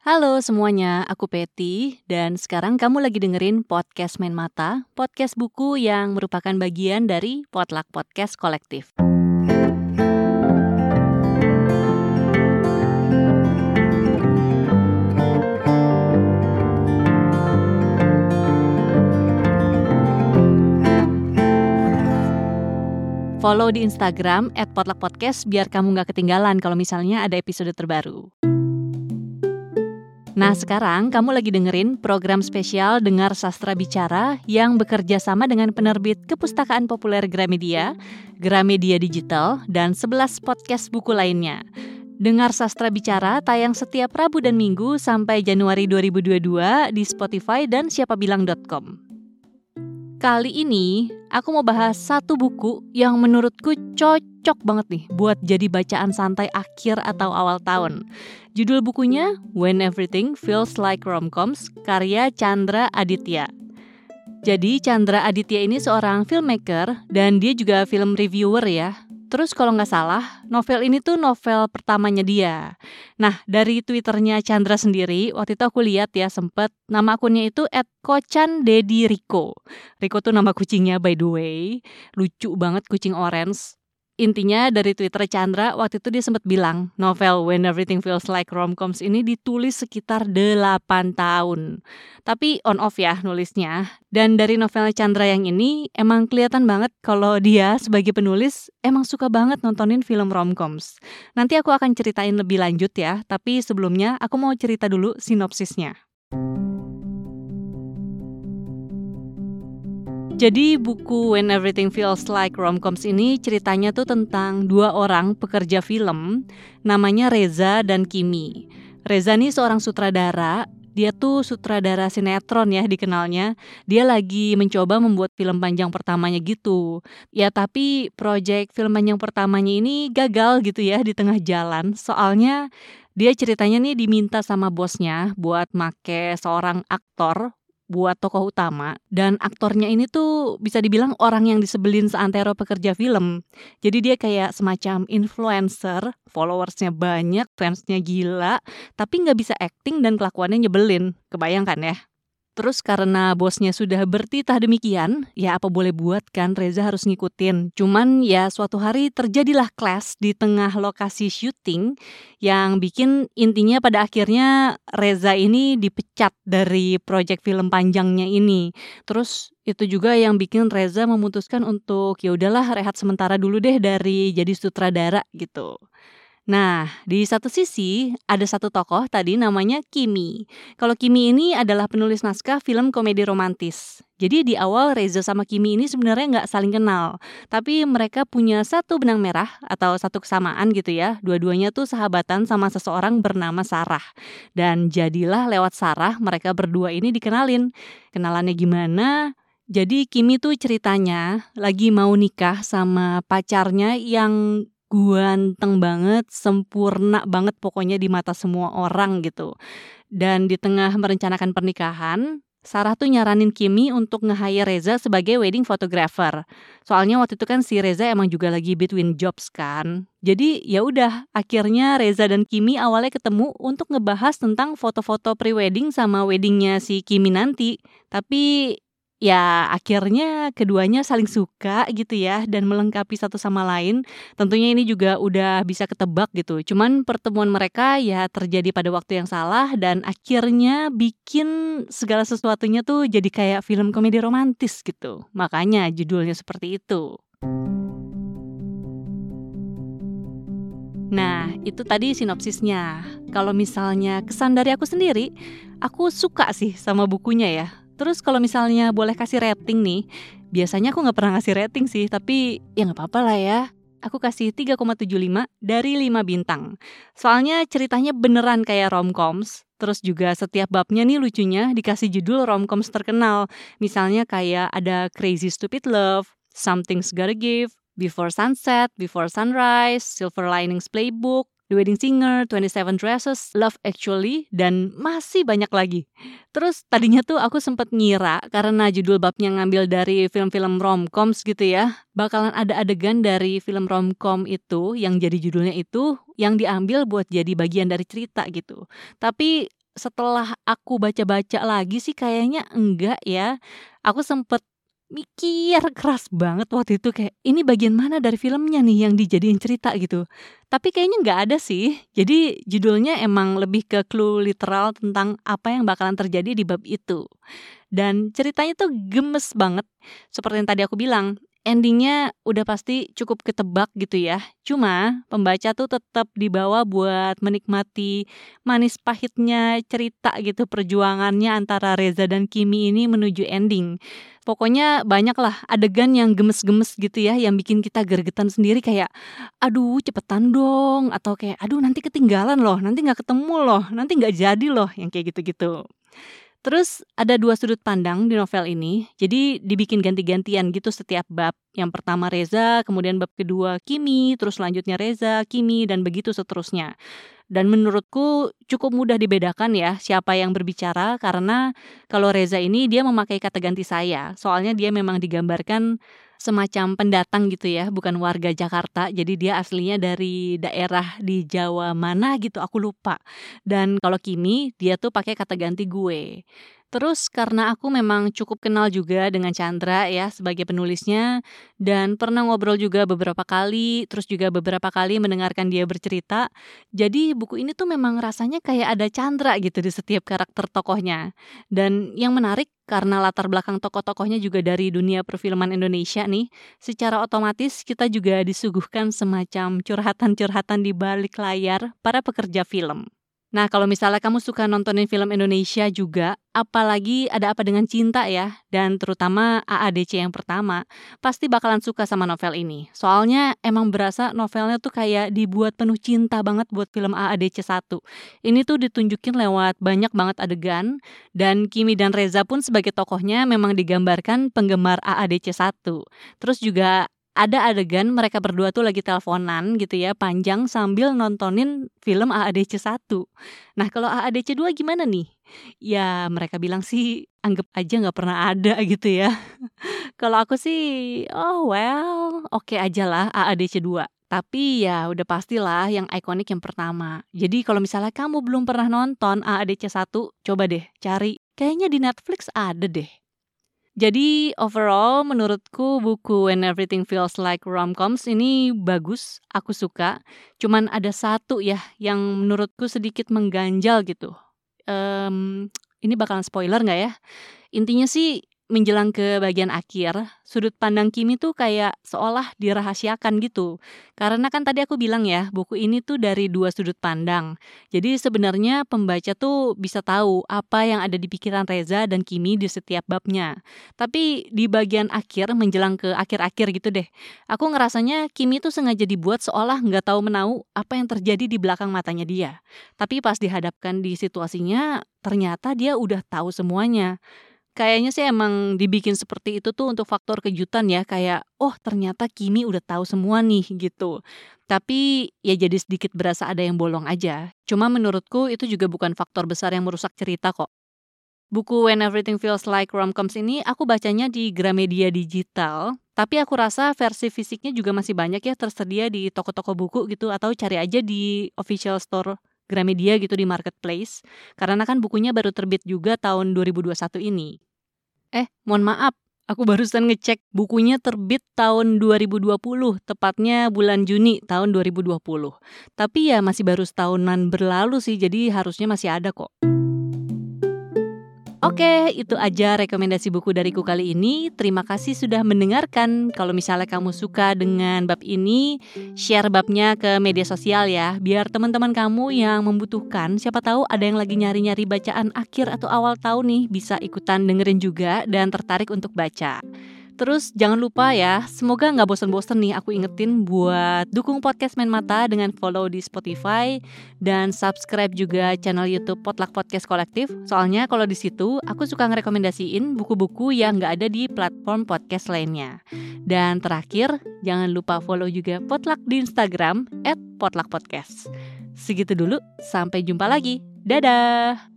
Halo semuanya, aku Peti dan sekarang kamu lagi dengerin podcast Main Mata, podcast buku yang merupakan bagian dari Potluck Podcast Kolektif. Follow di Instagram at Podcast biar kamu nggak ketinggalan kalau misalnya ada episode terbaru. Nah sekarang kamu lagi dengerin program spesial Dengar Sastra Bicara yang bekerja sama dengan penerbit Kepustakaan Populer Gramedia, Gramedia Digital, dan 11 podcast buku lainnya. Dengar Sastra Bicara tayang setiap Rabu dan Minggu sampai Januari 2022 di Spotify dan siapabilang.com. Kali ini aku mau bahas satu buku yang menurutku cocok banget nih buat jadi bacaan santai akhir atau awal tahun. Judul bukunya When Everything Feels Like Romcoms karya Chandra Aditya. Jadi Chandra Aditya ini seorang filmmaker dan dia juga film reviewer ya. Terus kalau nggak salah, novel ini tuh novel pertamanya dia. Nah, dari Twitternya Chandra sendiri, waktu itu aku lihat ya sempet nama akunnya itu at Kocan Dedi Riko. Riko tuh nama kucingnya by the way. Lucu banget kucing orange intinya dari Twitter Chandra waktu itu dia sempat bilang novel When Everything Feels Like Romcoms ini ditulis sekitar 8 tahun. Tapi on off ya nulisnya. Dan dari novel Chandra yang ini emang kelihatan banget kalau dia sebagai penulis emang suka banget nontonin film romcoms. Nanti aku akan ceritain lebih lanjut ya, tapi sebelumnya aku mau cerita dulu sinopsisnya. Jadi buku When Everything Feels Like Romcoms ini ceritanya tuh tentang dua orang pekerja film namanya Reza dan Kimi. Reza nih seorang sutradara, dia tuh sutradara sinetron ya dikenalnya. Dia lagi mencoba membuat film panjang pertamanya gitu. Ya tapi proyek film panjang pertamanya ini gagal gitu ya di tengah jalan. Soalnya dia ceritanya nih diminta sama bosnya buat make seorang aktor buat tokoh utama dan aktornya ini tuh bisa dibilang orang yang disebelin seantero pekerja film. Jadi dia kayak semacam influencer, followersnya banyak, fansnya gila, tapi nggak bisa acting dan kelakuannya nyebelin. Kebayangkan ya? Terus karena bosnya sudah bertitah demikian, ya apa boleh buat kan Reza harus ngikutin. Cuman ya suatu hari terjadilah clash di tengah lokasi syuting yang bikin intinya pada akhirnya Reza ini dipecat dari proyek film panjangnya ini. Terus itu juga yang bikin Reza memutuskan untuk ya udahlah rehat sementara dulu deh dari jadi sutradara gitu. Nah, di satu sisi ada satu tokoh tadi namanya Kimi. Kalau Kimi ini adalah penulis naskah film komedi romantis. Jadi di awal Reza sama Kimi ini sebenarnya nggak saling kenal, tapi mereka punya satu benang merah atau satu kesamaan gitu ya. Dua-duanya tuh sahabatan sama seseorang bernama Sarah. Dan jadilah lewat Sarah mereka berdua ini dikenalin. Kenalannya gimana? Jadi Kimi tuh ceritanya lagi mau nikah sama pacarnya yang ganteng banget, sempurna banget pokoknya di mata semua orang gitu. Dan di tengah merencanakan pernikahan, Sarah tuh nyaranin Kimi untuk nge-hire Reza sebagai wedding photographer. Soalnya waktu itu kan si Reza emang juga lagi between jobs kan. Jadi ya udah, akhirnya Reza dan Kimi awalnya ketemu untuk ngebahas tentang foto-foto pre-wedding sama weddingnya si Kimi nanti. Tapi ya akhirnya keduanya saling suka gitu ya dan melengkapi satu sama lain. Tentunya ini juga udah bisa ketebak gitu. Cuman pertemuan mereka ya terjadi pada waktu yang salah dan akhirnya bikin segala sesuatunya tuh jadi kayak film komedi romantis gitu. Makanya judulnya seperti itu. Nah, itu tadi sinopsisnya. Kalau misalnya kesan dari aku sendiri, aku suka sih sama bukunya ya Terus kalau misalnya boleh kasih rating nih, biasanya aku nggak pernah ngasih rating sih, tapi ya nggak apa-apa lah ya. Aku kasih 3,75 dari 5 bintang. Soalnya ceritanya beneran kayak romcoms. Terus juga setiap babnya nih lucunya dikasih judul romcoms terkenal. Misalnya kayak ada Crazy Stupid Love, Something's Gotta Give, Before Sunset, Before Sunrise, Silver Linings Playbook, The Wedding Singer, 27 Dresses, Love Actually, dan masih banyak lagi. Terus tadinya tuh aku sempat ngira karena judul babnya ngambil dari film-film romcoms gitu ya, bakalan ada adegan dari film romcom itu yang jadi judulnya itu yang diambil buat jadi bagian dari cerita gitu. Tapi setelah aku baca-baca lagi sih kayaknya enggak ya. Aku sempet mikir keras banget waktu itu kayak ini bagian mana dari filmnya nih yang dijadiin cerita gitu. Tapi kayaknya nggak ada sih. Jadi judulnya emang lebih ke clue literal tentang apa yang bakalan terjadi di bab itu. Dan ceritanya tuh gemes banget. Seperti yang tadi aku bilang, endingnya udah pasti cukup ketebak gitu ya. Cuma pembaca tuh tetap dibawa buat menikmati manis pahitnya cerita gitu perjuangannya antara Reza dan Kimi ini menuju ending. Pokoknya banyak lah adegan yang gemes-gemes gitu ya yang bikin kita gergetan sendiri kayak aduh cepetan dong atau kayak aduh nanti ketinggalan loh nanti nggak ketemu loh nanti nggak jadi loh yang kayak gitu-gitu. Terus ada dua sudut pandang di novel ini, jadi dibikin ganti-gantian gitu setiap bab. Yang pertama Reza, kemudian bab kedua Kimi, terus selanjutnya Reza, Kimi, dan begitu seterusnya. Dan menurutku cukup mudah dibedakan ya siapa yang berbicara karena kalau Reza ini dia memakai kata ganti saya. Soalnya dia memang digambarkan semacam pendatang gitu ya, bukan warga Jakarta. Jadi dia aslinya dari daerah di Jawa mana gitu, aku lupa. Dan kalau Kimi, dia tuh pakai kata ganti gue. Terus karena aku memang cukup kenal juga dengan Chandra ya sebagai penulisnya dan pernah ngobrol juga beberapa kali, terus juga beberapa kali mendengarkan dia bercerita. Jadi buku ini tuh memang rasanya kayak ada Chandra gitu di setiap karakter tokohnya. Dan yang menarik karena latar belakang tokoh-tokohnya juga dari dunia perfilman Indonesia nih, secara otomatis kita juga disuguhkan semacam curhatan-curhatan di balik layar para pekerja film. Nah, kalau misalnya kamu suka nontonin film Indonesia juga, apalagi ada apa dengan cinta ya, dan terutama AADC yang pertama, pasti bakalan suka sama novel ini. Soalnya emang berasa novelnya tuh kayak dibuat penuh cinta banget buat film AADC 1. Ini tuh ditunjukin lewat banyak banget adegan, dan Kimi dan Reza pun sebagai tokohnya memang digambarkan penggemar AADC 1. Terus juga ada adegan mereka berdua tuh lagi teleponan gitu ya panjang sambil nontonin film AADC 1. Nah kalau AADC 2 gimana nih? Ya mereka bilang sih anggap aja nggak pernah ada gitu ya. kalau aku sih oh well oke okay aja lah AADC 2. Tapi ya udah pastilah yang ikonik yang pertama. Jadi kalau misalnya kamu belum pernah nonton AADC 1, coba deh cari. Kayaknya di Netflix ada deh. Jadi overall menurutku buku When Everything Feels Like Romcoms ini bagus, aku suka. Cuman ada satu ya yang menurutku sedikit mengganjal gitu. Um, ini bakalan spoiler nggak ya? Intinya sih menjelang ke bagian akhir, sudut pandang Kimi tuh kayak seolah dirahasiakan gitu. Karena kan tadi aku bilang ya, buku ini tuh dari dua sudut pandang. Jadi sebenarnya pembaca tuh bisa tahu apa yang ada di pikiran Reza dan Kimi di setiap babnya. Tapi di bagian akhir, menjelang ke akhir-akhir gitu deh, aku ngerasanya Kimi tuh sengaja dibuat seolah nggak tahu menau apa yang terjadi di belakang matanya dia. Tapi pas dihadapkan di situasinya, ternyata dia udah tahu semuanya. Kayaknya sih emang dibikin seperti itu tuh untuk faktor kejutan ya, kayak, "Oh ternyata Kimi udah tahu semua nih," gitu. Tapi ya jadi sedikit berasa ada yang bolong aja. Cuma menurutku itu juga bukan faktor besar yang merusak cerita kok. Buku When Everything Feels Like Romcoms ini aku bacanya di Gramedia Digital, tapi aku rasa versi fisiknya juga masih banyak ya tersedia di toko-toko buku gitu atau cari aja di official store Gramedia gitu di marketplace karena kan bukunya baru terbit juga tahun 2021 ini. Eh, mohon maaf, aku barusan ngecek bukunya terbit tahun 2020, tepatnya bulan Juni tahun 2020. Tapi ya masih baru setahunan berlalu sih, jadi harusnya masih ada kok. Oke, itu aja rekomendasi buku dariku kali ini. Terima kasih sudah mendengarkan. Kalau misalnya kamu suka dengan bab ini, share babnya ke media sosial ya, biar teman-teman kamu yang membutuhkan, siapa tahu ada yang lagi nyari-nyari bacaan akhir atau awal tahun nih, bisa ikutan dengerin juga dan tertarik untuk baca. Terus jangan lupa ya, semoga nggak bosen-bosen nih aku ingetin buat dukung podcast Main Mata dengan follow di Spotify dan subscribe juga channel YouTube Potluck Podcast Kolektif. Soalnya kalau di situ aku suka ngerekomendasiin buku-buku yang nggak ada di platform podcast lainnya. Dan terakhir, jangan lupa follow juga Potluck di Instagram @potluckpodcast. Segitu dulu, sampai jumpa lagi. Dadah.